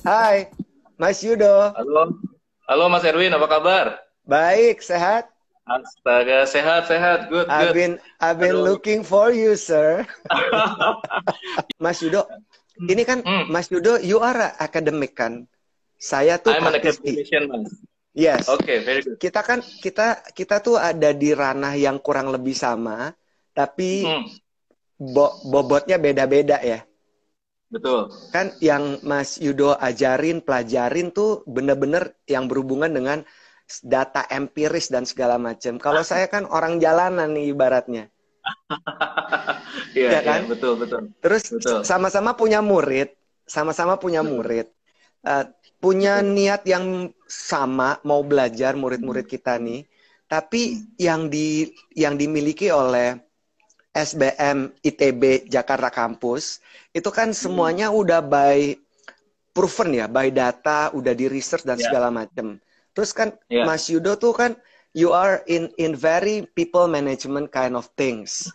Hai, Mas Yudo. Halo. Halo Mas Erwin, apa kabar? Baik, sehat. Astaga, sehat, sehat, good, good. I've been, I've been Aduh. looking for you, sir. Mas Yudo, ini kan Hmm. Mas Yudo, you are academic kan? Saya tuh I'm an praktisi. academician, Mas. Yes. Oke, very good. Kita kan kita kita tuh ada di ranah yang kurang lebih sama, tapi Hmm, bo- bobotnya beda-beda ya. Betul. Kan yang Mas Yudo ajarin, pelajarin tuh bener-bener yang berhubungan dengan data empiris dan segala macam. Kalau saya kan orang jalanan nih ibaratnya. Iya, Iya iya, kan? betul, betul. Terus sama-sama punya murid, sama-sama punya murid, Eh, punya niat yang sama mau belajar murid-murid kita nih, tapi yang di yang dimiliki oleh SBM ITB Jakarta Kampus itu kan semuanya udah by proven ya, by data, udah di research dan Ya. segala macam. Terus kan Ya. Mas Yudo tuh kan you are in in very people management kind of things.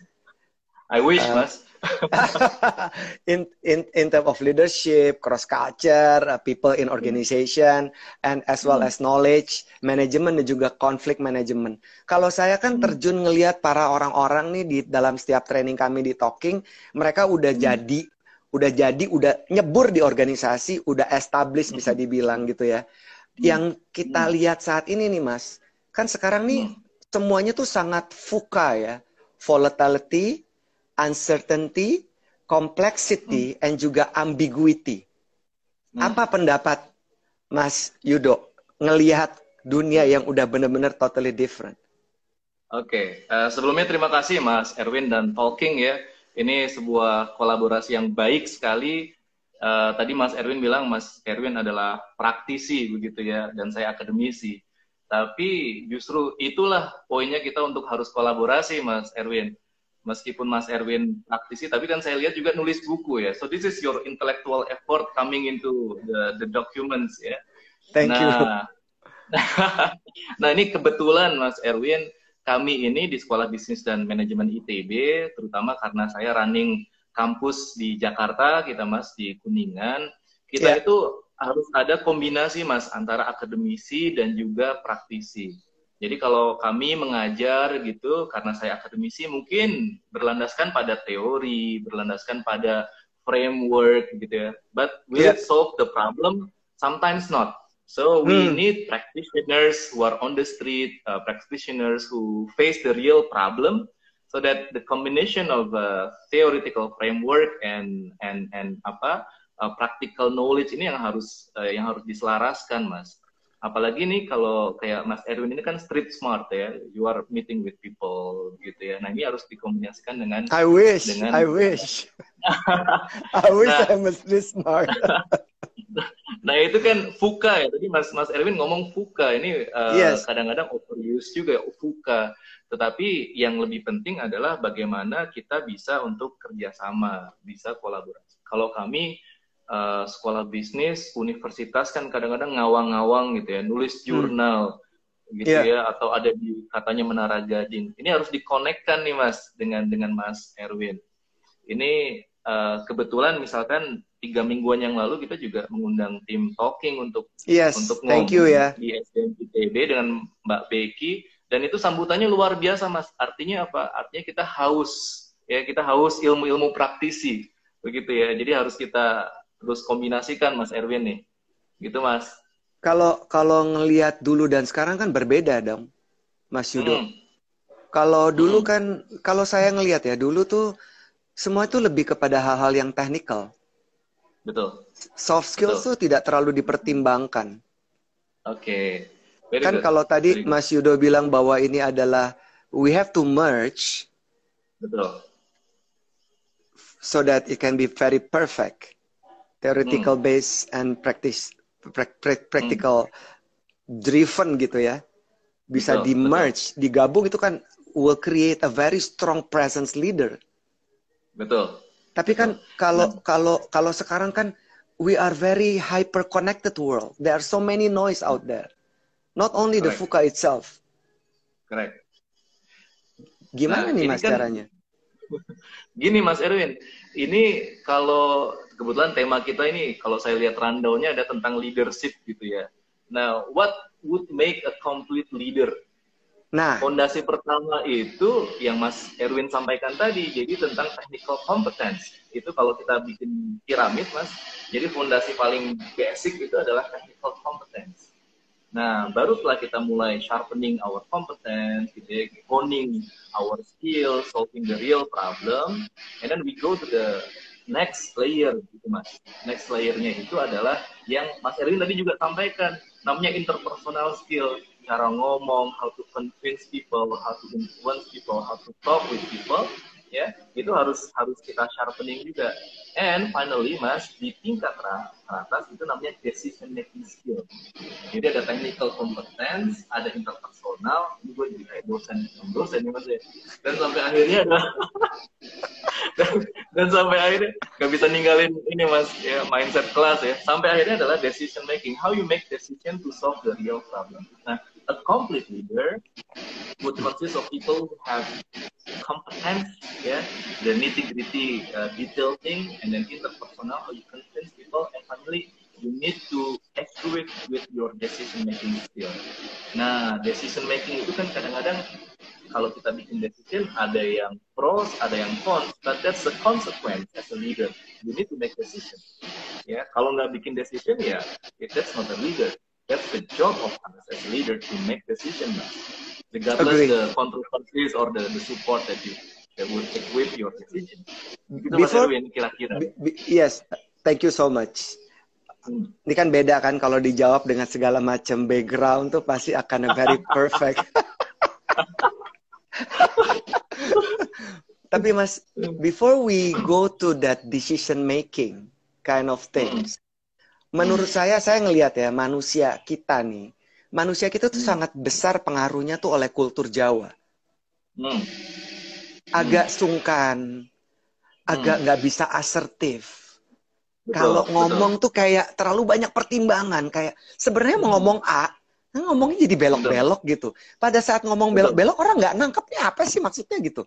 I wish, Uh, Mas. in in in terms of leadership, cross culture, uh, people in organization, and as well Hmm. as knowledge, management dan juga conflict management. Kalau saya kan Hmm. terjun ngelihat para orang-orang nih di dalam setiap training kami di talking, mereka udah Hmm. jadi, udah jadi, udah nyebur di organisasi, udah established bisa Hmm. dibilang gitu ya. Yang kita Hmm. lihat saat ini nih, Mas, kan sekarang nih Hmm. semuanya tuh sangat fuka ya, volatility, uncertainty, complexity, and juga ambiguity. Hmm. Apa pendapat Mas Yudo ngelihat dunia yang udah bener-bener totally different? Oke, eh, sebelumnya terima kasih Mas Erwin dan Talking ya. Ini sebuah kolaborasi yang baik sekali. Eh, tadi Mas Erwin bilang Mas Erwin adalah praktisi begitu ya, dan saya akademisi. Tapi justru itulah poinnya kita untuk harus kolaborasi Mas Erwin. Meskipun Mas Erwin praktisi, tapi kan saya lihat juga nulis buku ya. So this is your intellectual effort coming into the, the documents ya. Thank you. nah, nah ini kebetulan Mas Erwin, kami ini di Sekolah Bisnis dan Manajemen ITB, terutama karena saya running kampus di Jakarta, kita Mas di Kuningan, kita Ya. itu harus ada kombinasi Mas antara akademisi dan juga praktisi. Jadi kalau kami mengajar gitu, karena saya akademisi mungkin berlandaskan pada teori, berlandaskan pada framework gitu ya. But will it Yeah. solve the problem? Sometimes not. So we Hmm. need practitioners who are on the street, uh, practitioners who face the real problem, so that the combination of uh, theoretical framework and and and apa uh, practical knowledge ini yang harus uh, yang harus diselaraskan, mas. Apalagi nih kalau kayak Mas Erwin ini kan street smart ya, you are meeting with people gitu ya. Nah ini harus dikombinasikan dengan I wish, Dengan- I wish. I wish Nah. I was this smart. Nah itu kan fuka ya. Tadi Mas Mas Erwin ngomong fuka ini uh, Yes. kadang-kadang overuse juga fuka. Tetapi yang lebih penting adalah bagaimana kita bisa untuk kerjasama, bisa kolaborasi. Kalau kami uh, sekolah bisnis, universitas kan kadang-kadang ngawang-ngawang gitu ya, nulis jurnal gitu Yeah. ya, atau ada di katanya menara gading. Ini harus dikonekkan nih Mas dengan dengan Mas Erwin. Ini uh, kebetulan misalkan tiga mingguan yang lalu kita juga mengundang tim talking untuk Yes, untuk thank you ya. di SDM ITB dengan Mbak Becky dan itu sambutannya luar biasa Mas. Artinya apa? Artinya kita haus ya, kita haus ilmu-ilmu praktisi begitu ya. Jadi harus kita terus kombinasikan Mas Erwin nih. Gitu Mas. Kalau kalau ngelihat dulu dan sekarang kan berbeda dong, Mas Yudo. Hmm, Kalau dulu Hmm. kan, kalau saya ngelihat ya, dulu tuh semua itu lebih kepada hal-hal yang technical. betul. Soft skills Betul. tuh tidak terlalu dipertimbangkan. Oke. Very kan good. kalau tadi Very good. Mas Yudo bilang bahwa ini adalah we have to merge betul. so that it can be very perfect, theoretical Hmm. based and practice prac- prac- practical driven gitu ya. Bisa Betul, di merge, digabung itu kan will create a very strong presence leader. Betul. Tapi kan kalau kalau kalau sekarang kan we are very hyper connected world. There are so many noise out there. Not only the Correct. fuka itself. Correct. Gimana Nah, nih mas kan- caranya? Gini Mas Erwin, ini kalau kebetulan tema kita ini kalau saya lihat rundownnya ada tentang leadership gitu ya. Nah, what would make a complete leader? Nah, fondasi pertama itu yang Mas Erwin sampaikan tadi, jadi tentang technical competence. Itu kalau kita bikin piramid, Mas, jadi fondasi paling basic itu adalah technical competence. Nah, baru setelah kita mulai sharpening our competence, gitu ya, honing our skill, solving the real problem, and then we go to the next layer, gitu mas. Next layernya itu adalah yang Mas Erwin tadi juga sampaikan, namanya interpersonal skill cara ngomong, how to convince people, how to influence people, how to talk with people, ya itu harus harus kita sharpening juga. And finally, mas di tingkat atas itu namanya decision making skill. Jadi ada technical competence, ada interpersonal. Ini gue jadi kayak dosen dosen nih mas ya. Dan sampai akhirnya ada dan, dan sampai akhirnya nggak bisa ninggalin ini mas ya mindset kelas ya. Sampai akhirnya adalah decision making. How you make decision to solve the real problem. Nah a complete leader would consist of people who have competence, yeah, the nitty gritty uh, detail thing, and then interpersonal, how you convince people, and finally you need to accurate with your decision making skill. Nah, decision making itu kan kadang-kadang kalau kita bikin decision ada yang pros, ada yang cons, but that's the consequence as a leader. You need to make decision. Ya, kalau nggak bikin decision ya, yeah, that's not a leader. That's the job of us as leader to make decisions, regardless Agree. the controversies or the, the support that you that would equip your decision. Itu Before, Mas kira-kira. Yes, thank you so much. Hmm. Ini kan beda kan kalau dijawab dengan segala macam background tuh pasti akan very perfect. Tapi Mas, before we go to that decision making kind of things, menurut saya saya ngelihat ya manusia kita nih manusia kita tuh hmm. sangat besar pengaruhnya tuh oleh kultur Jawa hmm. agak sungkan agak hmm. nggak hmm. bisa asertif kalau ngomong betul. tuh kayak terlalu banyak pertimbangan kayak sebenarnya mau hmm. ngomong A ngomongnya jadi belok-belok gitu pada saat ngomong belok-belok orang nggak nangkep nih apa sih maksudnya gitu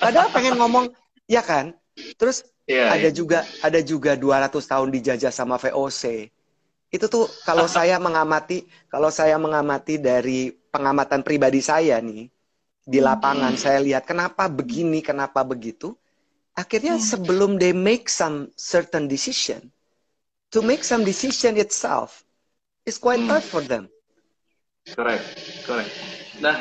padahal pengen ngomong ya kan terus Yeah, ada yeah. juga ada juga 200 tahun dijajah sama VOC. Itu tuh kalau saya mengamati kalau saya mengamati dari pengamatan pribadi saya nih di hmm. lapangan hmm. saya lihat kenapa begini, kenapa begitu. Akhirnya hmm. sebelum they make some certain decision, to make some decision itself is quite hmm. hard for them. Correct, correct. Nah,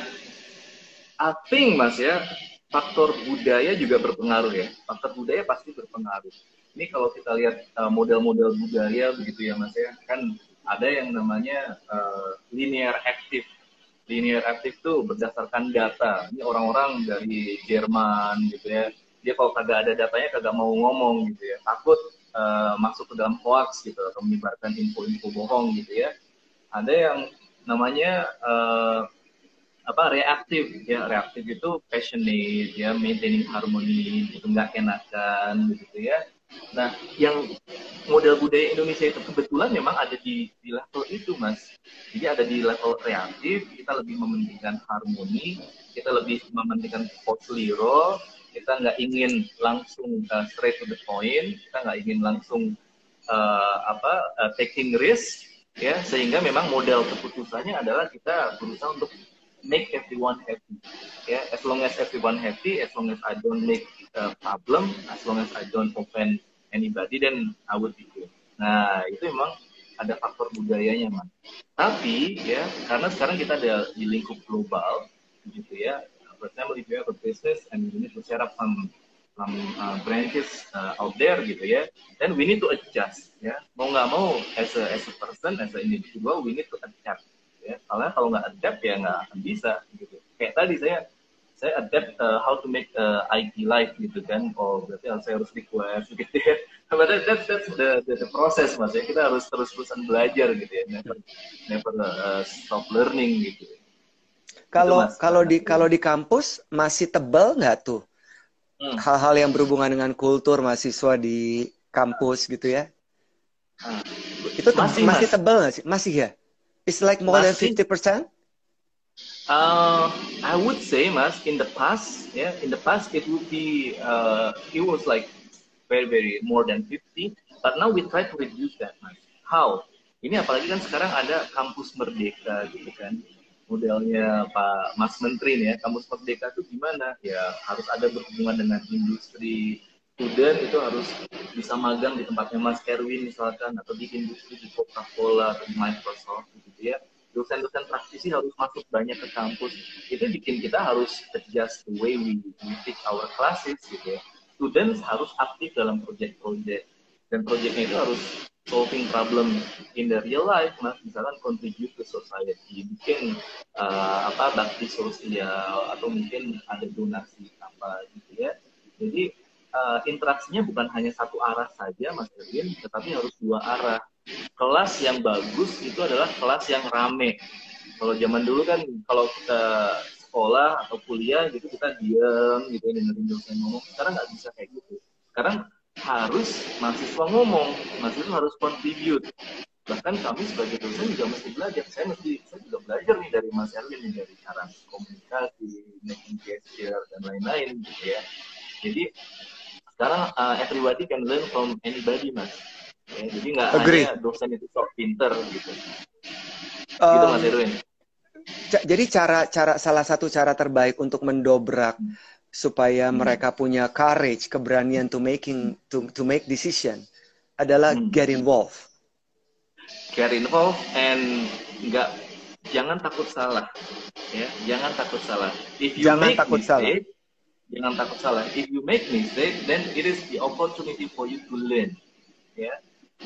I think Mas ya, faktor budaya juga berpengaruh ya. Faktor budaya pasti berpengaruh. Ini kalau kita lihat uh, model-model budaya begitu ya Mas ya, kan ada yang namanya uh, linear active. Linear active itu berdasarkan data. Ini orang-orang dari Jerman gitu ya. Dia kalau kagak ada datanya kagak mau ngomong gitu ya. Takut uh, masuk ke dalam hoax gitu atau menyebarkan info-info bohong gitu ya. Ada yang namanya uh, apa reaktif. Ya reaktif itu passionate ya maintaining harmony itu nggak enakan gitu ya. Nah yang model budaya Indonesia itu kebetulan memang ada di, di level itu mas. Jadi ada di level reaktif kita lebih mementingkan harmoni kita lebih mementingkan posliro kita nggak ingin langsung uh, straight to the point kita nggak ingin langsung uh, apa uh, taking risk ya. Sehingga memang model keputusannya adalah kita berusaha untuk make everyone happy. Yeah? as long as everyone happy, as long as I don't make a problem, as long as I don't offend anybody, then I would be good. Nah, itu memang ada faktor budayanya, man. Tapi ya, karena sekarang kita ada di lingkup global, gitu ya. For example, if you have a business and you need to set up some some uh, branches uh, out there gitu ya, then we need to adjust ya. Mau nggak mau, as a as a person, as an individual, we need to adjust soalnya kalau nggak adapt ya nggak akan bisa gitu. Kayak tadi saya saya adapt uh, how to make uh, IT live gitu kan. Oh berarti saya harus request gitu ya. But that, that's, that's the, the, the process mas ya. Kita harus terus terusan belajar gitu ya. Never never uh, stop learning gitu. Kalau kalau di kalau di kampus masih tebal nggak tuh? Hmm. hal-hal hmm. yang berhubungan dengan kultur mahasiswa di kampus gitu ya? Hmm. itu masih masih tebal nggak sih? Masih ya It's like more than 50%? Uh, I would say, Mas, in the past, yeah, in the past it would be, uh, it was like very, very more than 50. But now we try to reduce that, Mas. How? Ini apalagi kan sekarang ada kampus merdeka gitu kan. Modelnya Pak Mas Menteri nih ya, kampus merdeka itu gimana? Ya harus ada berhubungan dengan industri, student itu harus bisa magang di tempatnya Mas Erwin misalkan atau di industri di Coca-Cola atau di Microsoft gitu ya. Dosen-dosen praktisi harus masuk banyak ke kampus. Itu bikin kita harus adjust the way we, we teach our classes gitu ya. Students harus aktif dalam project-project. Dan projectnya itu harus solving problem in the real life mas. Misalkan contribute to society. Bikin uh, apa bakti sosial atau mungkin ada donasi apa gitu ya. Jadi uh, interaksinya bukan hanya satu arah saja mas Erwin tetapi harus dua arah kelas yang bagus itu adalah kelas yang rame. Kalau zaman dulu kan kalau kita sekolah atau kuliah gitu kita diam gitu ya dengerin dosen ngomong. Sekarang nggak bisa kayak gitu. Sekarang harus mahasiswa ngomong, mahasiswa harus contribute. Bahkan kami sebagai dosen juga mesti belajar. Saya mesti saya juga belajar nih dari Mas Erwin nih dari cara komunikasi, making gesture dan lain-lain gitu ya. Jadi sekarang uh, everybody can learn from anybody mas Ya, jadi nggak hanya dosen itu sok pinter gitu. Um, gitu Mas Erwin. Jadi cara cara salah satu cara terbaik untuk mendobrak supaya hmm. mereka punya courage, keberanian to making to to make decision adalah hmm. get involved. Get involved and nggak jangan takut salah, ya jangan takut salah. If you jangan make takut mistake, salah. Jangan takut salah. If you make mistake, then it is the opportunity for you to learn. Ya,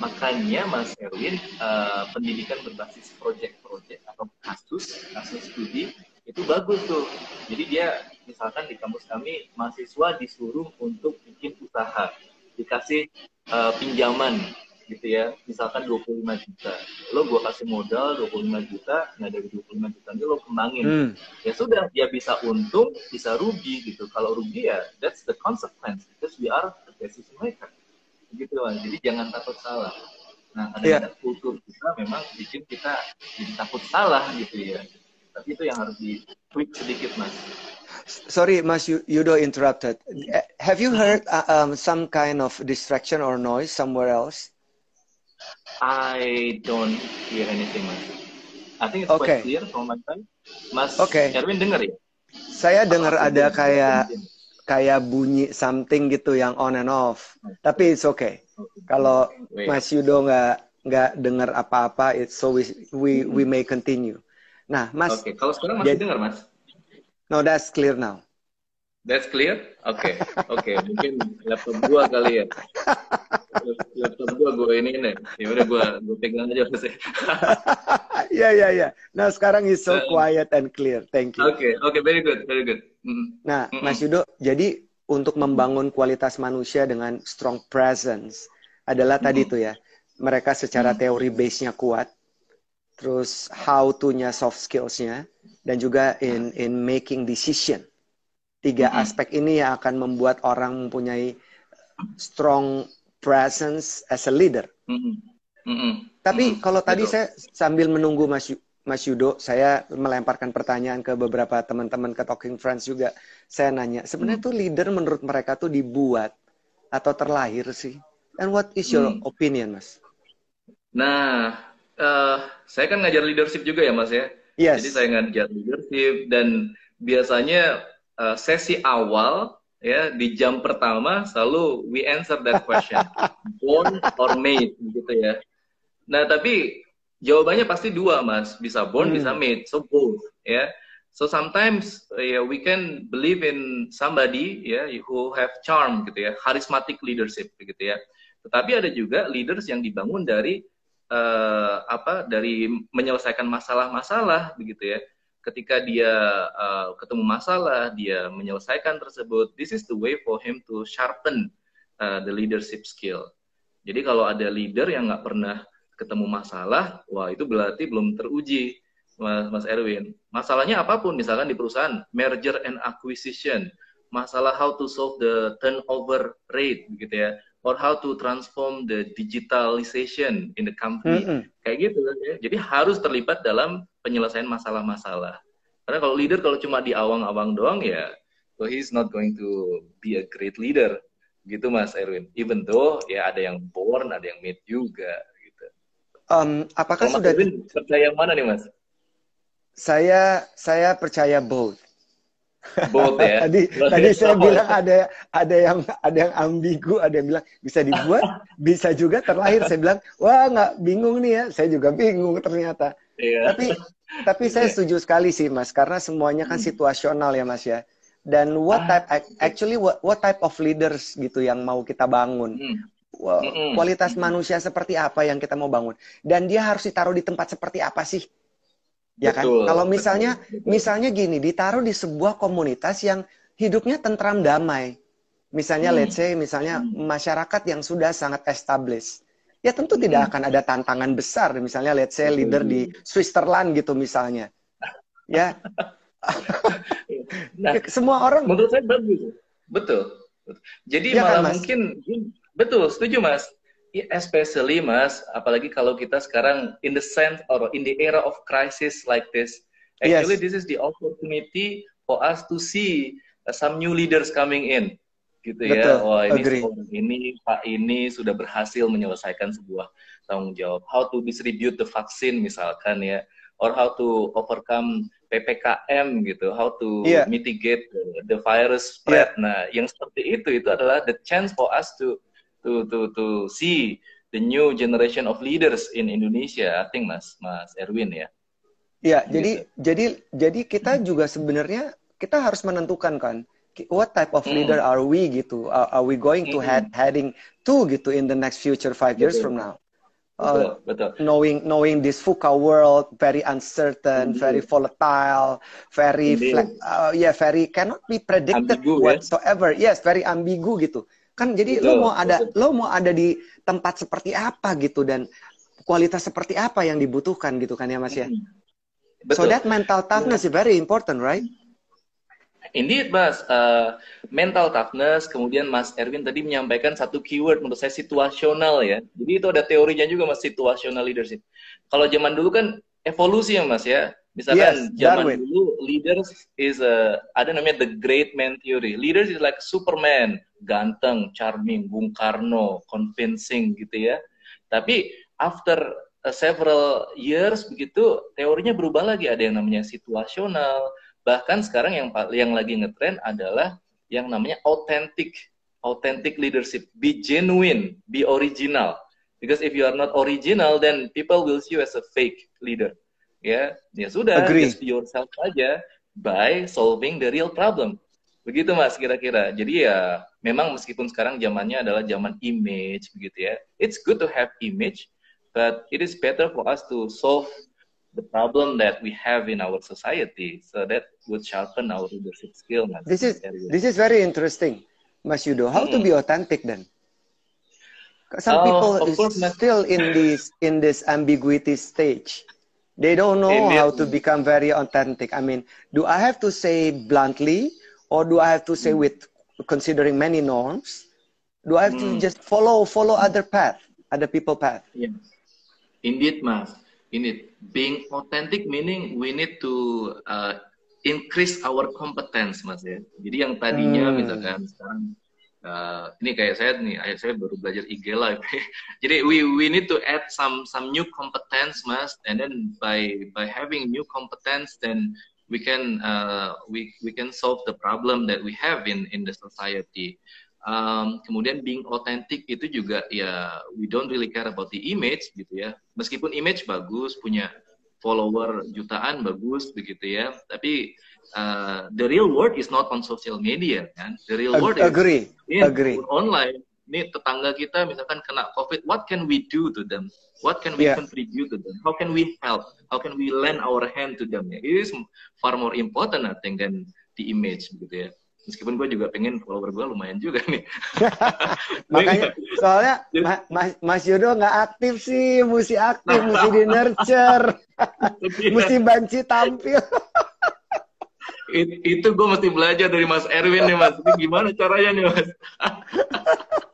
Makanya Mas Erwin uh, pendidikan berbasis project-project atau kasus kasus studi itu bagus tuh. Jadi dia misalkan di kampus kami mahasiswa disuruh untuk bikin usaha, dikasih uh, pinjaman gitu ya, misalkan 25 juta. Lo gua kasih modal 25 juta, nah dari 25 juta itu lo kembangin. Hmm. Ya sudah, dia bisa untung, bisa rugi gitu. Kalau rugi ya that's the consequence because we are the decision maker gitu kan jadi jangan takut salah nah kadang-kadang yeah. kultur kita memang bikin kita jadi takut salah gitu ya tapi itu yang harus di tweak sedikit mas sorry mas Yudo interrupted have you heard uh, um, some kind of distraction or noise somewhere else I don't hear anything mas I think it's okay. quite clear from my side mas okay. Erwin dengar ya saya dengar ada kayak kayak bunyi something gitu yang on and off. Tapi it's okay. Kalau Mas Yudo nggak nggak dengar apa-apa, it's so we we, we may continue. Nah, Mas. Oke, okay. kalau sekarang masih dengar, Mas? No, that's clear now. That's clear? Oke, okay. oke. Okay. Mungkin laptop gua kali ya. laptop gua gua ini nih. Ya udah gua gua pegang aja Mas. Iya, iya, iya. Nah, sekarang is so uh, quiet and clear. Thank you. Oke, okay. oke, okay. very good, very good. Mm. Nah, mm -mm. Mas Yudo, jadi untuk membangun kualitas manusia dengan strong presence adalah mm. tadi tuh ya. Mereka secara teori base-nya kuat. Terus how to-nya soft skills-nya dan juga in in making decision Tiga mm -hmm. aspek ini yang akan membuat orang mempunyai strong presence as a leader. Mm -hmm. Mm -hmm. Tapi -hmm. kalau tadi saya sambil menunggu Mas Mas Yudo, saya melemparkan pertanyaan ke beberapa teman-teman ke Talking Friends juga. Saya nanya, sebenarnya mm -hmm. tuh leader menurut mereka tuh dibuat atau terlahir sih? And what is your mm. opinion, Mas? Nah, uh, saya kan ngajar leadership juga ya, Mas ya. Yes. Jadi saya ngajar leadership dan biasanya uh, sesi awal ya di jam pertama selalu we answer that question born or made gitu ya. Nah tapi jawabannya pasti dua mas bisa born hmm. bisa made so both ya. So sometimes uh, we can believe in somebody ya who have charm gitu ya, charismatic leadership gitu ya. Tetapi ada juga leaders yang dibangun dari uh, apa dari menyelesaikan masalah-masalah begitu ya ketika dia uh, ketemu masalah, dia menyelesaikan tersebut, this is the way for him to sharpen uh, the leadership skill. Jadi kalau ada leader yang nggak pernah ketemu masalah, wah itu berarti belum teruji, Mas, Mas Erwin. Masalahnya apa pun, misalkan di perusahaan, merger and acquisition, masalah how to solve the turnover rate, gitu ya, or how to transform the digitalization in the company, mm -hmm. kayak gitu ya. Jadi harus terlibat dalam penyelesaian masalah-masalah. Karena kalau leader kalau cuma di awang-awang doang ya, so he's not going to be a great leader. Gitu Mas Erwin. Even though ya ada yang born, ada yang made juga gitu. Um, apakah kalau sudah Erwin percaya yang mana nih Mas? Saya saya percaya both. Both ya. tadi tadi saya bilang ada ada yang ada yang ambigu, ada yang bilang bisa dibuat, bisa juga terlahir. Saya bilang, wah nggak bingung nih ya. Saya juga bingung ternyata. Iya. Tapi tapi saya iya. setuju sekali sih Mas, karena semuanya kan hmm. situasional ya Mas ya. Dan what ah. type actually what, what type of leaders gitu yang mau kita bangun. Hmm. hmm. Kualitas manusia seperti apa yang kita mau bangun. Dan dia harus ditaruh di tempat seperti apa sih? Ya kan? Kalau misalnya betul, misalnya gini, ditaruh di sebuah komunitas yang hidupnya tentram damai. Misalnya hmm. let's say misalnya hmm. masyarakat yang sudah sangat established. Ya tentu hmm. tidak akan ada tantangan besar misalnya let's say leader di Switzerland gitu misalnya. Ya. nah, semua orang menurut saya bagus. Betul. Jadi ya malah kan, mungkin betul, setuju Mas especially mas apalagi kalau kita sekarang in the sense or in the era of crisis like this actually yes. this is the opportunity for us to see some new leaders coming in gitu ya. Betul. wah ini ini pak ini sudah berhasil menyelesaikan sebuah tanggung jawab how to distribute the vaccine misalkan ya or how to overcome ppkm gitu how to yeah. mitigate the, the virus spread yeah. nah yang seperti itu itu adalah the chance for us to to to to see the new generation of leaders in Indonesia, I think Mas Mas Erwin ya. Iya, gitu. jadi jadi jadi kita juga sebenarnya kita harus menentukan kan what type of leader mm. are we gitu. Are, are we going to head heading to gitu in the next future five years from now? Uh, betul, Knowing knowing this VUCA world very uncertain, mm very volatile, very uh, yeah, very cannot be predicted ambigu, ya? whatsoever. Yes, very ambigu gitu. Kan jadi betul, lo mau ada betul. lo mau ada di tempat seperti apa gitu dan kualitas seperti apa yang dibutuhkan gitu kan ya Mas ya. Betul. So that mental toughness is very important, right? Indeed, Mas. Uh, mental toughness, kemudian Mas Erwin tadi menyampaikan satu keyword menurut saya situasional ya. Jadi itu ada teorinya juga Mas, situational leadership. Kalau zaman dulu kan evolusi ya Mas ya. Misalkan yes, zaman Darwin. dulu leaders is a ada namanya the great man theory. Leaders is like Superman, ganteng, charming, Bung Karno, convincing gitu ya. Tapi after uh, several years begitu teorinya berubah lagi ada yang namanya situasional. Bahkan sekarang yang yang lagi ngetren adalah yang namanya authentic authentic leadership. Be genuine, be original. Because if you are not original then people will see you as a fake leader ya ya sudah Agree. just be yourself aja by solving the real problem begitu mas kira-kira jadi ya memang meskipun sekarang zamannya adalah zaman image begitu ya it's good to have image but it is better for us to solve the problem that we have in our society so that would sharpen our leadership skill mas this is this is very interesting mas Yudo how hmm. to be authentic then some oh, people is course, still in this in this ambiguity stage They don't know how to become very authentic. I mean, do I have to say bluntly or do I have to say mm. with considering many norms? Do I have mm. to just follow follow other path, other people path? Yes. Indeed, Mas. Indeed. Being authentic meaning we need to uh, increase our competence, Mas ya. Jadi yang tadinya hmm. misalkan sekarang uh, ini kayak saya nih ayah saya baru belajar IG live jadi we we need to add some some new competence mas and then by by having new competence then we can uh, we we can solve the problem that we have in in the society um, kemudian being authentic itu juga ya we don't really care about the image gitu ya. Meskipun image bagus punya follower jutaan bagus begitu ya. Tapi uh, the real world is not on social media kan? The real world agree is agree. online. Ini tetangga kita misalkan kena covid what can we do to them? What can we yeah. contribute to them? How can we help? How can we lend our hand to them? It is far more important I think than the image gitu ya meskipun gue juga pengen follower gue lumayan juga nih. Makanya soalnya Mas, Mas Yudo nggak aktif sih, mesti aktif, mesti di nurture, mesti banci tampil. It, itu gue mesti belajar dari Mas Erwin nih Mas. Ini gimana caranya nih Mas?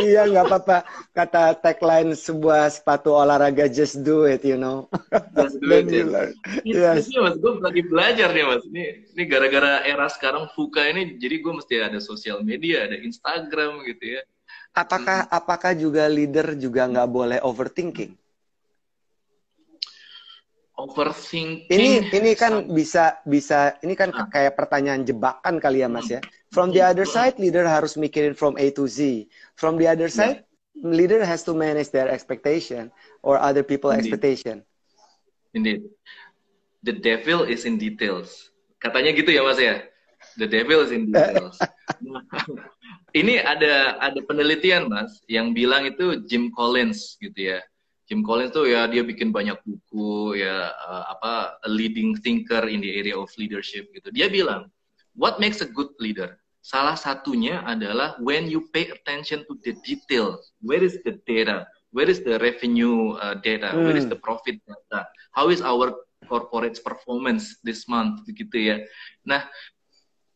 iya nggak apa-apa kata tagline sebuah sepatu olahraga just do it you know just do it ya. yes. Ini, mas gue lagi belajar nih mas ini ini gara-gara era sekarang fuka ini jadi gue mesti ada sosial media ada Instagram gitu ya apakah hmm. apakah juga leader juga nggak boleh overthinking overthinking ini ini kan bisa bisa ini kan ah. kayak pertanyaan jebakan kali ya mas ya from the other side leader harus mikirin from A to Z from the other side yeah. leader has to manage their expectation or other people Indeed. expectation Indeed the devil is in details katanya gitu ya mas ya the devil is in details ini ada ada penelitian mas yang bilang itu Jim Collins gitu ya Jim Collins tuh ya dia bikin banyak buku ya uh, apa a leading thinker in the area of leadership gitu. Dia bilang, what makes a good leader? Salah satunya adalah when you pay attention to the detail. Where is the data? Where is the revenue uh, data? Hmm. Where is the profit data? How is our corporate performance this month gitu ya. Nah,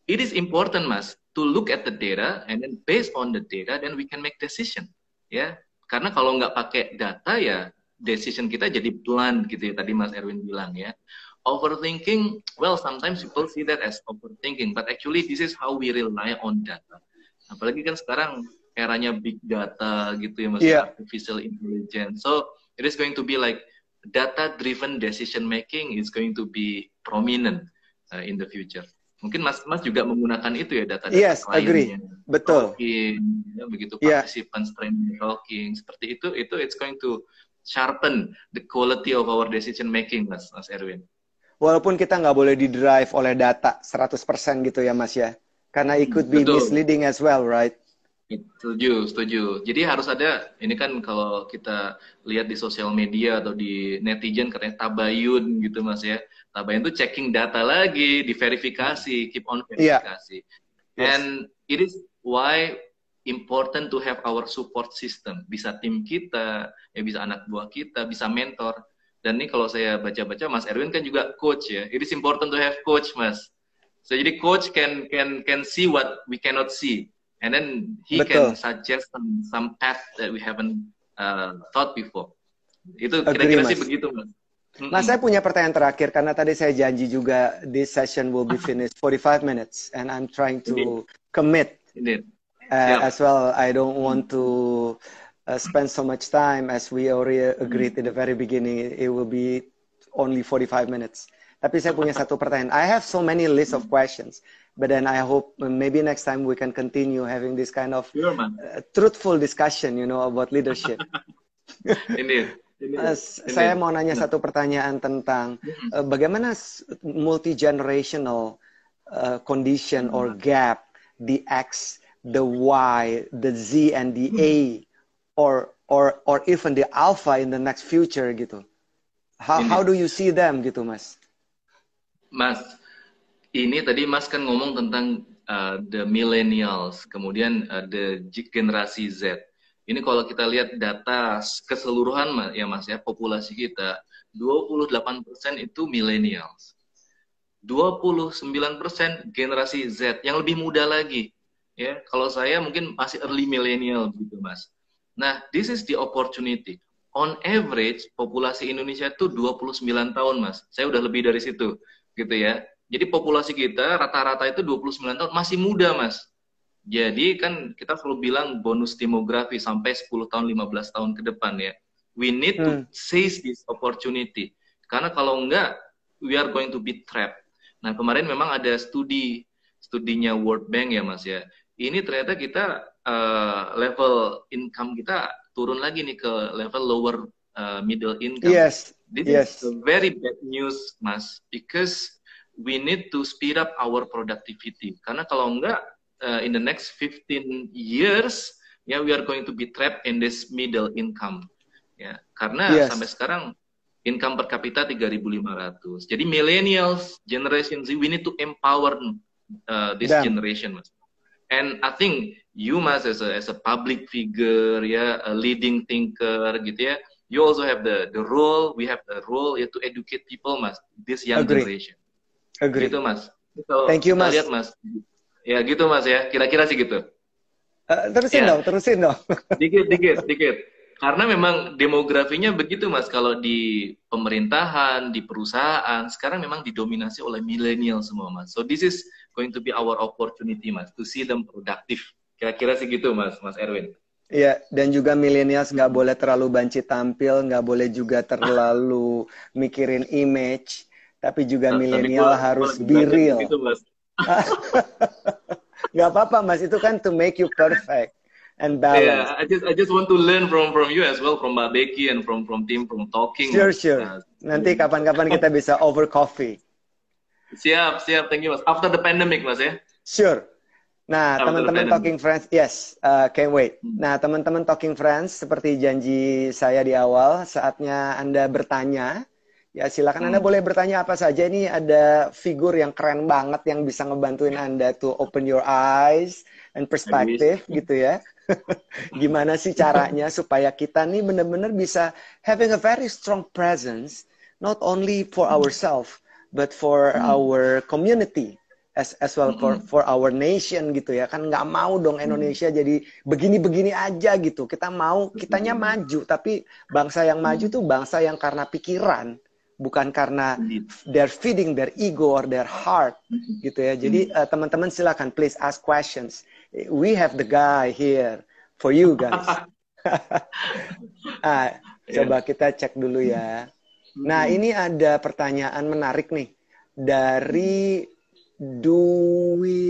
it is important Mas to look at the data and then based on the data then we can make decision ya karena kalau nggak pakai data ya decision kita jadi blunt gitu ya tadi Mas Erwin bilang ya. Overthinking, well sometimes people see that as overthinking, but actually this is how we rely on data. Apalagi kan sekarang eranya big data gitu ya Mas, yeah. artificial intelligence. So it is going to be like data driven decision making is going to be prominent uh, in the future. Mungkin Mas Mas juga menggunakan itu ya data-data yes, agree. Betul. Talking, ya, begitu yeah. participants training talking seperti itu itu it's going to sharpen the quality of our decision making Mas Mas Erwin. Walaupun kita nggak boleh di drive oleh data 100% gitu ya Mas ya. Karena it could be Betul. misleading as well, right? Setuju, setuju. Jadi harus ada, ini kan kalau kita lihat di sosial media atau di netizen katanya tabayun gitu mas ya. Tabayun itu checking data lagi, diverifikasi, keep on iya. verifikasi. Yeah. Yes. And it is why important to have our support system. Bisa tim kita, ya bisa anak buah kita, bisa mentor. Dan ini kalau saya baca-baca, Mas Erwin kan juga coach ya. It is important to have coach, Mas. So jadi coach can can can see what we cannot see and then he Betul. can suggest some some path that we haven't uh, thought before. Itu kira-kira sih begitu, Mas. Mas, saya punya pertanyaan terakhir karena tadi saya janji juga this session will be finished 45 minutes and I'm trying to Indeed. commit. Indeed. Uh, yeah. As well, I don't want to uh, spend so much time as we already agreed in the very beginning. It will be only 45 minutes. Tapi saya punya satu pertanyaan. I have so many list of questions, but then I hope maybe next time we can continue having this kind of uh, truthful discussion, you know, about leadership. Ini. Uh, saya mau nanya satu pertanyaan tentang uh, bagaimana multi generational uh, condition or mm-hmm. gap the X, the Y, the Z and the A, or or or even the Alpha in the next future gitu. How how do you see them gitu, Mas? Mas, ini tadi Mas kan ngomong tentang uh, the millennials, kemudian uh, the generasi Z. Ini kalau kita lihat data keseluruhan ya Mas ya, populasi kita 28% itu millennials. 29% generasi Z yang lebih muda lagi. Ya, kalau saya mungkin masih early millennial gitu, Mas. Nah, this is the opportunity. On average, populasi Indonesia itu 29 tahun, Mas. Saya udah lebih dari situ gitu ya. Jadi populasi kita rata-rata itu 29 tahun masih muda, Mas. Jadi kan kita selalu bilang bonus demografi sampai 10 tahun, 15 tahun ke depan ya. We need to hmm. seize this opportunity. Karena kalau enggak, we are going to be trapped. Nah, kemarin memang ada studi, studinya World Bank ya, Mas ya. Ini ternyata kita uh, level income kita turun lagi nih ke level lower uh, middle income. Yes. This yes. is very bad news, Mas, because we need to speed up our productivity. Karena kalau enggak, uh, in the next 15 years, ya yeah, we are going to be trapped in this middle income. Ya, karena yes. sampai sekarang income per kapita 3.500. Jadi millennials, generation Z, we need to empower uh, this Damn. generation, Mas. And I think you, Mas, as a, as a public figure, ya, a leading thinker, gitu ya, you also have the the role we have the role ya to educate people mas this young Agree. generation Agree. gitu mas so, thank you mas lihat mas ya gitu mas ya kira-kira sih gitu Uh, terusin yeah. dong, terusin dong. dikit, dikit, dikit. Karena memang demografinya begitu mas. Kalau di pemerintahan, di perusahaan, sekarang memang didominasi oleh milenial semua mas. So this is going to be our opportunity mas, to see them productive. Kira-kira segitu mas, mas Erwin. Iya, dan juga milenials nggak boleh terlalu banci tampil, nggak boleh juga terlalu mikirin image, tapi juga nah, milenial harus be real. Gitu, nggak apa-apa mas, itu kan to make you perfect and balance. Yeah, I just I just want to learn from from you as well, from Mbak Becky and from from team from talking. Sure, sure. Uh, Nanti kapan-kapan kita bisa over coffee. Siap, siap. Thank you mas. After the pandemic mas ya. Sure. Nah, teman-teman Talking Friends, yes, uh, can't wait. Hmm. Nah, teman-teman Talking Friends, seperti janji saya di awal, saatnya Anda bertanya. Ya, silakan hmm. Anda boleh bertanya apa saja. Ini ada figur yang keren banget yang bisa ngebantuin Anda to open your eyes and perspective, gitu ya. Gimana sih caranya supaya kita nih benar-benar bisa having a very strong presence, not only for ourselves, but for hmm. our community as as well for for our nation gitu ya. Kan nggak mau dong Indonesia jadi begini-begini aja gitu. Kita mau kitanya maju. Tapi bangsa yang maju tuh bangsa yang karena pikiran bukan karena they're feeding their ego or their heart gitu ya. Jadi uh, teman-teman silakan please ask questions. We have the guy here for you guys. Ah, coba kita cek dulu ya nah ini ada pertanyaan menarik nih dari Dwi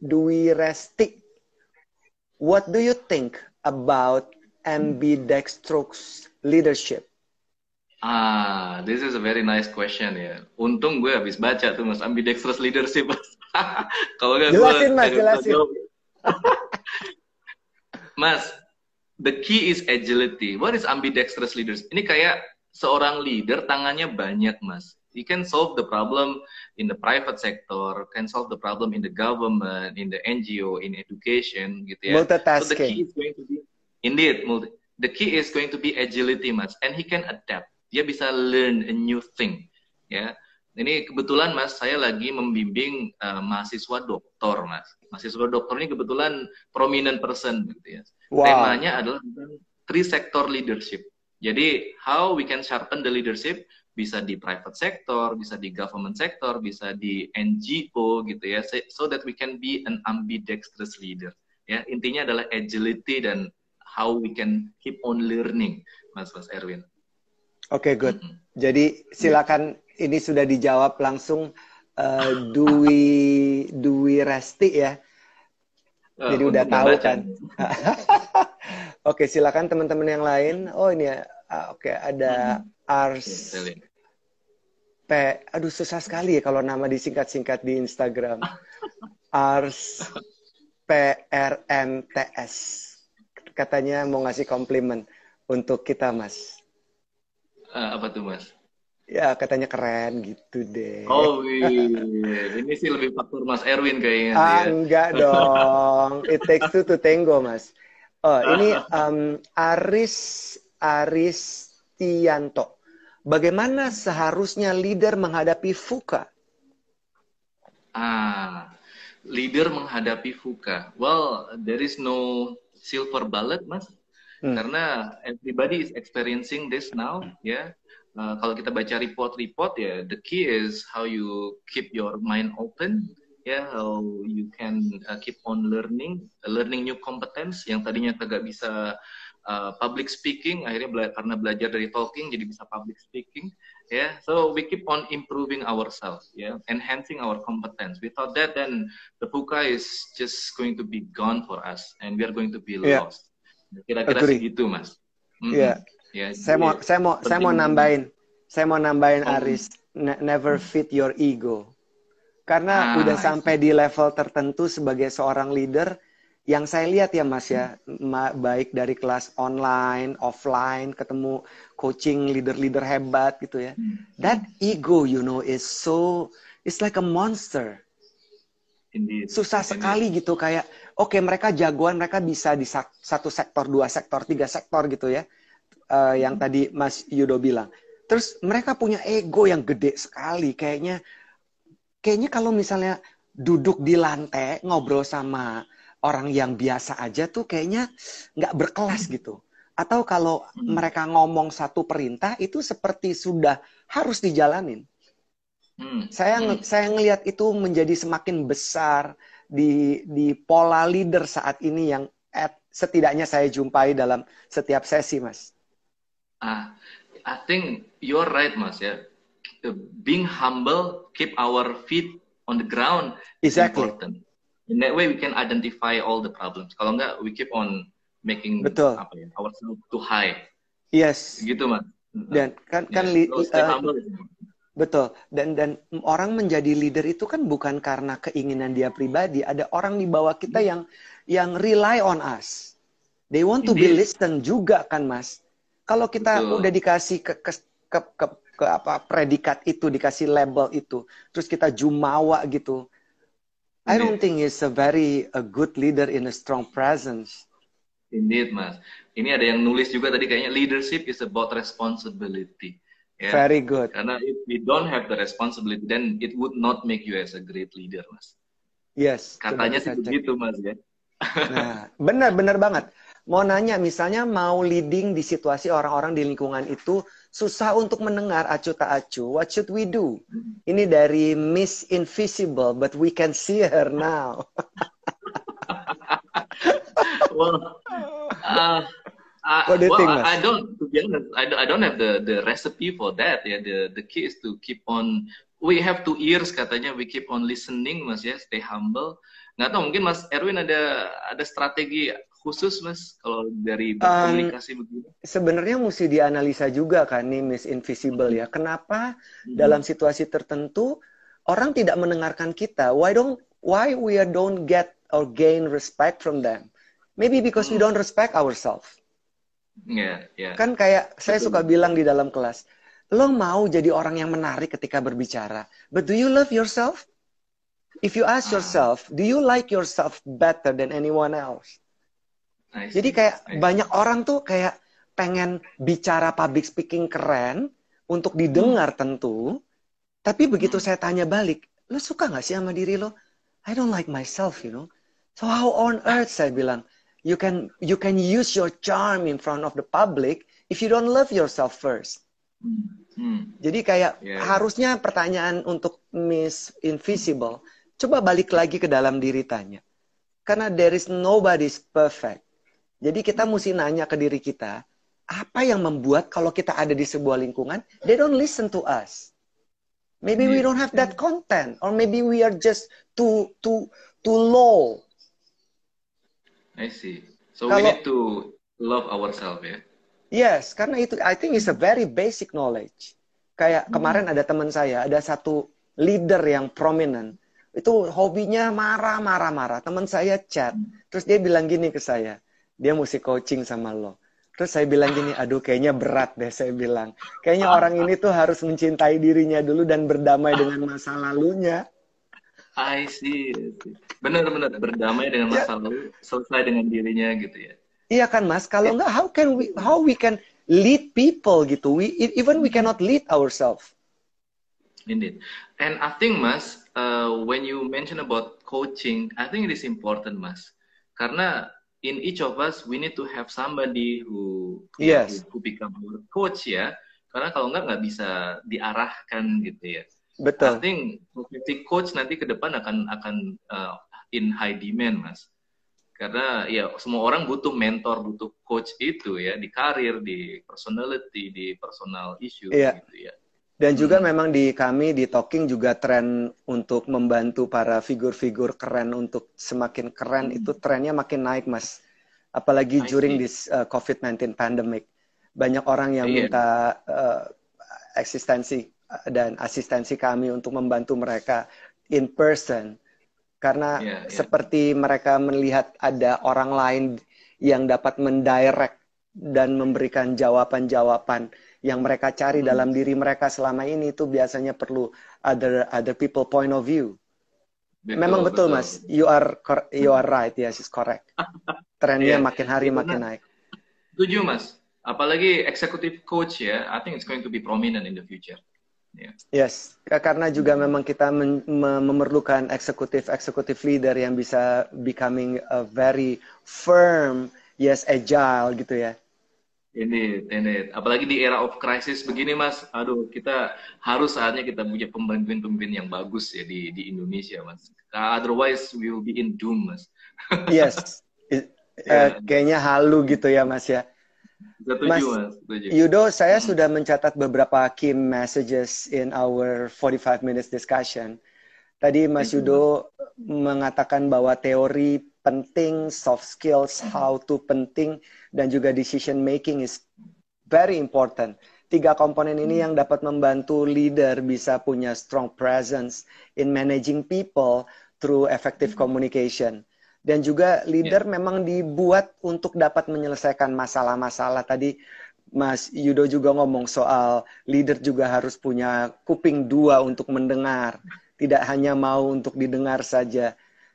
Dwi Resti, what do you think about ambidextrous leadership? Ah, this is a very nice question ya. Untung gue habis baca tuh mas ambidextrous leadership. Kalau nggak jelasin gue, mas, jelasin. mas, the key is agility. What is ambidextrous leaders? Ini kayak seorang leader tangannya banyak mas you can solve the problem in the private sector, can solve the problem in the government, in the NGO, in education, gitu ya. Multitasking. So the key is going to be, indeed, multi, the key is going to be agility, mas. And he can adapt. Dia bisa learn a new thing, ya. Ini kebetulan mas, saya lagi membimbing uh, mahasiswa doktor, mas. Mahasiswa doktor ini kebetulan prominent person, gitu ya. Wow. Temanya adalah three sector leadership. Jadi, how we can sharpen the leadership bisa di private sector, bisa di government sector, bisa di NGO gitu ya, so that we can be an ambidextrous leader. Ya, intinya adalah agility dan how we can keep on learning, Mas Mas Erwin. Oke, okay, good. Mm -hmm. Jadi silakan ini sudah dijawab langsung uh, Dwi Dwi Resti ya. Uh, Jadi udah tahu baca. kan. Oke, silakan teman-teman yang lain. Oh ini ya. Uh, Oke, okay, ada hmm. Ars P aduh susah sekali ya kalau nama disingkat-singkat di Instagram. Ars PRMTS. Katanya mau ngasih komplimen untuk kita, Mas. Uh, apa tuh, Mas? Ya, katanya keren gitu deh. Oh, iya. Ini sih lebih faktor Mas Erwin kayaknya. Ah, ya. enggak dong. It takes two to tango, Mas. Oh, ini um, Aris Aris Tianto. Bagaimana seharusnya leader menghadapi fuka? Ah, leader menghadapi fuka. Well, there is no silver bullet, Mas. Hmm. Karena everybody is experiencing this now, ya. Yeah. Uh, kalau kita baca report-report ya, the key is how you keep your mind open, ya, yeah, how you can uh, keep on learning, learning new competence yang tadinya kagak bisa uh, public speaking akhirnya bela karena belajar dari talking jadi bisa public speaking ya yeah. so we keep on improving ourselves ya yeah. enhancing our competence without that then the buka is just going to be gone for us and we are going to be yeah. lost kira-kira segitu mas mm -hmm. yeah. yeah saya mau saya mau saya mau nambahin saya mau nambahin oh. Aris ne never fit your ego karena ah, udah sampai di level tertentu sebagai seorang leader yang saya lihat ya Mas ya, baik dari kelas online, offline, ketemu coaching leader-leader hebat gitu ya. Hmm. That ego, you know, is so, it's like a monster. Indeed. Susah Indeed. sekali gitu kayak, oke okay, mereka jagoan, mereka bisa di satu sektor, dua sektor, tiga sektor gitu ya. Uh, yang tadi Mas Yudo bilang. Terus mereka punya ego yang gede sekali, kayaknya, kayaknya kalau misalnya duduk di lantai ngobrol sama orang yang biasa aja tuh kayaknya nggak berkelas gitu. Atau kalau hmm. mereka ngomong satu perintah itu seperti sudah harus dijalanin. Hmm. Saya hmm. saya ngelihat itu menjadi semakin besar di di pola leader saat ini yang at, setidaknya saya jumpai dalam setiap sesi, Mas. Ah, I think you're right, Mas ya. Being humble, keep our feet on the ground exactly. is important. In that way we can identify all the problems. Kalau enggak, we keep on making Betul. apa ya, ourselves too high. Yes. Gitu, Mas. Dan kan kan yeah. li, uh, Betul. Dan dan orang menjadi leader itu kan bukan karena keinginan dia pribadi. Ada orang di bawah kita yang yang rely on us. They want to be listen juga kan, Mas. Kalau kita Betul. udah dikasih ke, ke ke ke ke apa predikat itu, dikasih label itu, terus kita jumawa gitu. I don't think he's a very a good leader in a strong presence. Indeed, Mas. Ini ada yang nulis juga tadi kayaknya leadership is about responsibility. Yeah. Very good. Karena if we don't have the responsibility, then it would not make you as a great leader, mas. Yes. Katanya sih begitu, mas ya. Nah, benar benar banget. Mau nanya, misalnya mau leading di situasi orang-orang di lingkungan itu susah untuk mendengar acu tak acu. What should we do? Ini dari Miss Invisible, but we can see her now. well, uh, Uh, what do you well, think? I, I, don't. To be honest, I, I don't have the the recipe for that. Ya, the the key is to keep on. We have two ears katanya. We keep on listening, mas ya. Stay humble. Nggak tahu mungkin Mas Erwin ada ada strategi khusus mas kalau dari berkomunikasi um, begini? Sebenarnya mesti dianalisa juga kan nih Miss Invisible ya. Kenapa hmm. dalam situasi tertentu orang tidak mendengarkan kita? Why don't why we don't get or gain respect from them? Maybe because hmm. we don't respect ourselves. Yeah, yeah. Kan kayak saya suka bilang di dalam kelas, lo mau jadi orang yang menarik ketika berbicara, but do you love yourself? If you ask ah. yourself, do you like yourself better than anyone else? Jadi kayak banyak orang tuh kayak pengen bicara public speaking keren untuk didengar hmm. tentu, tapi begitu hmm. saya tanya balik, lo suka nggak sih sama diri lo? I don't like myself, you know. So how on earth saya bilang, you can you can use your charm in front of the public if you don't love yourself first. Hmm. Jadi kayak yeah. harusnya pertanyaan untuk Miss Invisible, coba balik lagi ke dalam diri tanya. Karena there is nobody's perfect. Jadi kita mesti nanya ke diri kita, apa yang membuat kalau kita ada di sebuah lingkungan, they don't listen to us. Maybe we don't have that content, or maybe we are just too too too low I see. So Kalau, we need to love ourselves ya. Yes, karena itu I think is a very basic knowledge. Kayak hmm. kemarin ada teman saya, ada satu leader yang prominent. Itu hobinya marah-marah-marah. Teman saya chat, hmm. terus dia bilang gini ke saya, dia mesti coaching sama lo. Terus saya bilang gini, aduh kayaknya berat deh saya bilang. Kayaknya orang ini tuh harus mencintai dirinya dulu dan berdamai dengan masa lalunya. I see. Benar-benar berdamai dengan ya. masa lalu, selesai dengan dirinya gitu ya. Iya kan Mas, kalau yeah. enggak how can we how we can lead people gitu. We even we cannot lead ourselves. Indeed. And I think Mas, uh, when you mention about coaching, I think it is important Mas. Karena in each of us we need to have somebody who yes. who, who become our coach ya. Karena kalau enggak nggak bisa diarahkan gitu ya. Betul. I think coach nanti ke depan akan akan uh, in high demand, Mas. Karena ya semua orang butuh mentor, butuh coach itu ya di karir, di personality, di personal issue iya. gitu ya. Dan juga hmm. memang di kami di Talking juga tren untuk membantu para figur-figur keren untuk semakin keren hmm. itu trennya makin naik, Mas. Apalagi I during see. this uh, COVID-19 pandemic. Banyak orang yang yeah. minta uh, eksistensi dan asistensi kami untuk membantu mereka in person karena yeah, yeah. seperti mereka melihat ada orang lain yang dapat mendirect dan memberikan jawaban-jawaban yang mereka cari hmm. dalam diri mereka selama ini itu biasanya perlu other other people point of view. Betul, Memang betul, betul, Mas. You are you are right. Yes, it's correct. Trennya yeah. makin hari yeah, makin naik. Setuju, Mas. Apalagi executive coach ya, I think it's going to be prominent in the future. Yeah. Yes, karena juga memang kita memerlukan eksekutif eksekutif leader yang bisa becoming a very firm, yes agile gitu ya. Ini, ini, apalagi di era of crisis begini, Mas. Aduh, kita harus saatnya kita punya pemimpin-pemimpin yang bagus ya di di Indonesia, Mas. Otherwise, we will be in doom, Mas. yes, It, yeah. uh, kayaknya halu gitu ya, Mas ya. Setuju, Mas, mas. Setuju. Yudo, saya hmm. sudah mencatat beberapa key messages in our 45 minutes discussion. Tadi Mas Yudo mengatakan bahwa teori penting, soft skills, how to penting, dan juga decision making is very important. Tiga komponen ini yang dapat membantu leader bisa punya strong presence in managing people through effective communication. Dan juga leader yeah. memang dibuat untuk dapat menyelesaikan masalah-masalah. Tadi Mas Yudo juga ngomong soal leader juga harus punya kuping dua untuk mendengar. Tidak hanya mau untuk didengar saja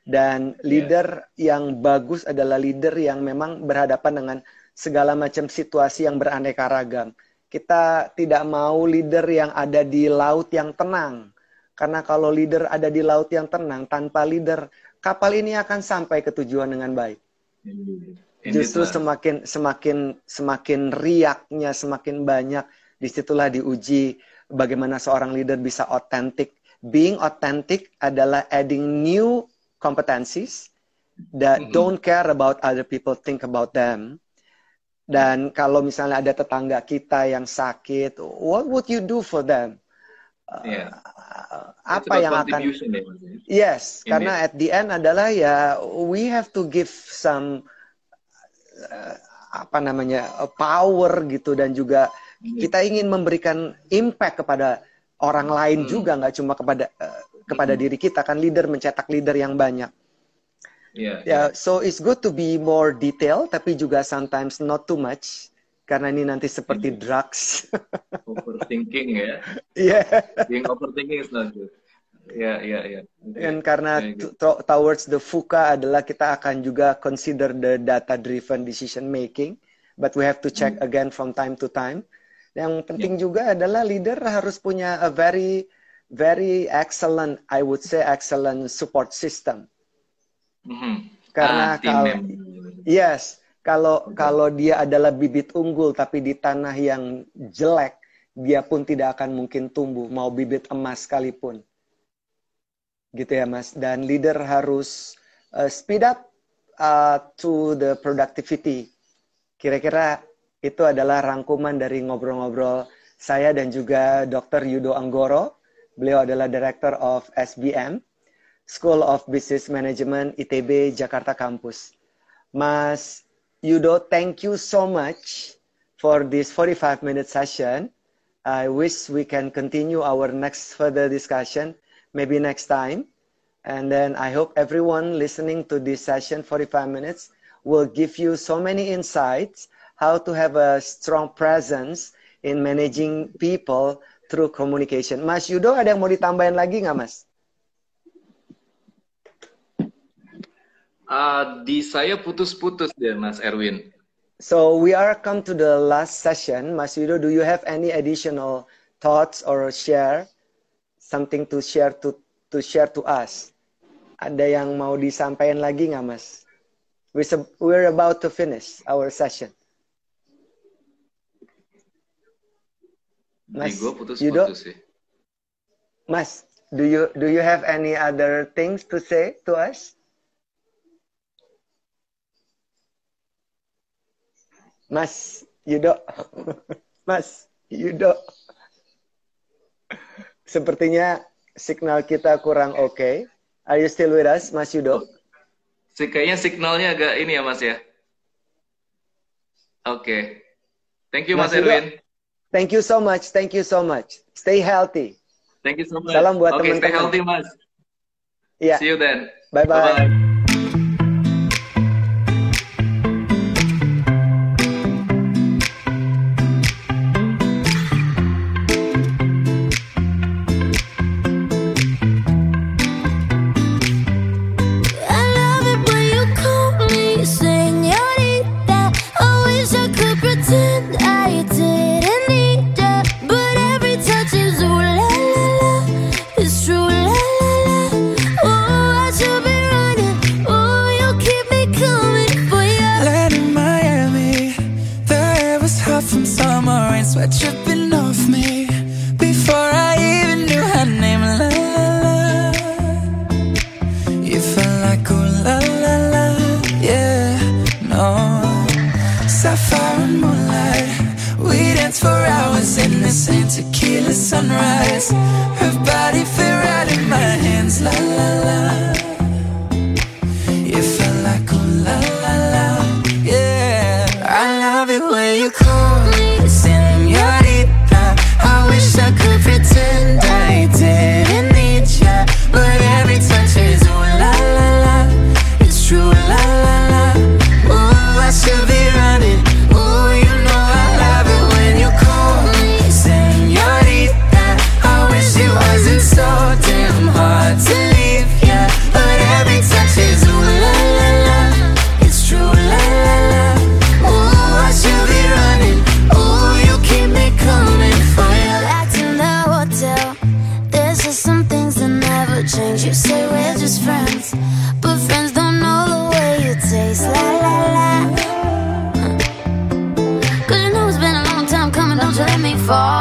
dan leader yeah. yang bagus adalah leader yang memang berhadapan dengan segala macam situasi yang beraneka ragam. Kita tidak mau leader yang ada di laut yang tenang. Karena kalau leader ada di laut yang tenang, tanpa leader, kapal ini akan sampai ke tujuan dengan baik. Justru semakin semakin semakin riaknya, semakin banyak, di situlah diuji bagaimana seorang leader bisa otentik. Being authentic adalah adding new competencies that mm -hmm. don't care about other people think about them. Dan kalau misalnya ada tetangga kita yang sakit, what would you do for them? Yeah. Uh, apa yang akan Yes, In karena it. at the end adalah ya we have to give some uh, apa namanya power gitu dan juga yeah. kita ingin memberikan impact kepada orang lain hmm. juga nggak cuma kepada uh, kepada diri kita kan leader mencetak leader yang banyak. Yeah, yeah. yeah. So it's good to be more detail tapi juga sometimes not too much karena ini nanti seperti yeah. drugs. overthinking ya. Yeah. Being overthinking is not good. Ya, ya, ya. Dan karena yeah, towards the FUKA adalah kita akan juga consider the data driven decision making, but we have to check mm. again from time to time. Yang penting yeah. juga adalah leader harus punya a very very excellent, I would say excellent support system. Mm-hmm. Karena ah, kalau yes, kalau kalau dia adalah bibit unggul tapi di tanah yang jelek, dia pun tidak akan mungkin tumbuh mau bibit emas sekalipun. Gitu ya, Mas. Dan leader harus uh, speed up uh, to the productivity. Kira-kira itu adalah rangkuman dari ngobrol-ngobrol saya dan juga Dr. Yudo Anggoro Beliau adalah Director of SBM, School of Business Management ITB Jakarta Campus. Mas Yudo, thank you so much for this 45 minute session. I wish we can continue our next further discussion, maybe next time. And then I hope everyone listening to this session, 45 minutes, will give you so many insights how to have a strong presence in managing people through communication. Mas Yudo ada yang mau ditambahin lagi nggak Mas? Uh, di saya putus-putus deh Mas Erwin. So we are come to the last session. Mas Yudo, do you have any additional thoughts or share something to share to to share to us? Ada yang mau disampaikan lagi nggak Mas? We're about to finish our session. Mas, gue putus-putus sih. Mas, do you do you have any other things to say to us? Mas Yudo, Mas Yudo. Sepertinya signal kita kurang oke. Okay. Are you still with us, Mas Yudo? Kayaknya signalnya agak ini ya, Mas ya. Oke. Okay. Thank you, Mas, Mas Erwin. Thank you so much. Thank you so much. Stay healthy. Thank you so much. Salam buat teman-teman. Okay, stay healthy, Mas. Yeah. See you then. Bye-bye. Fall.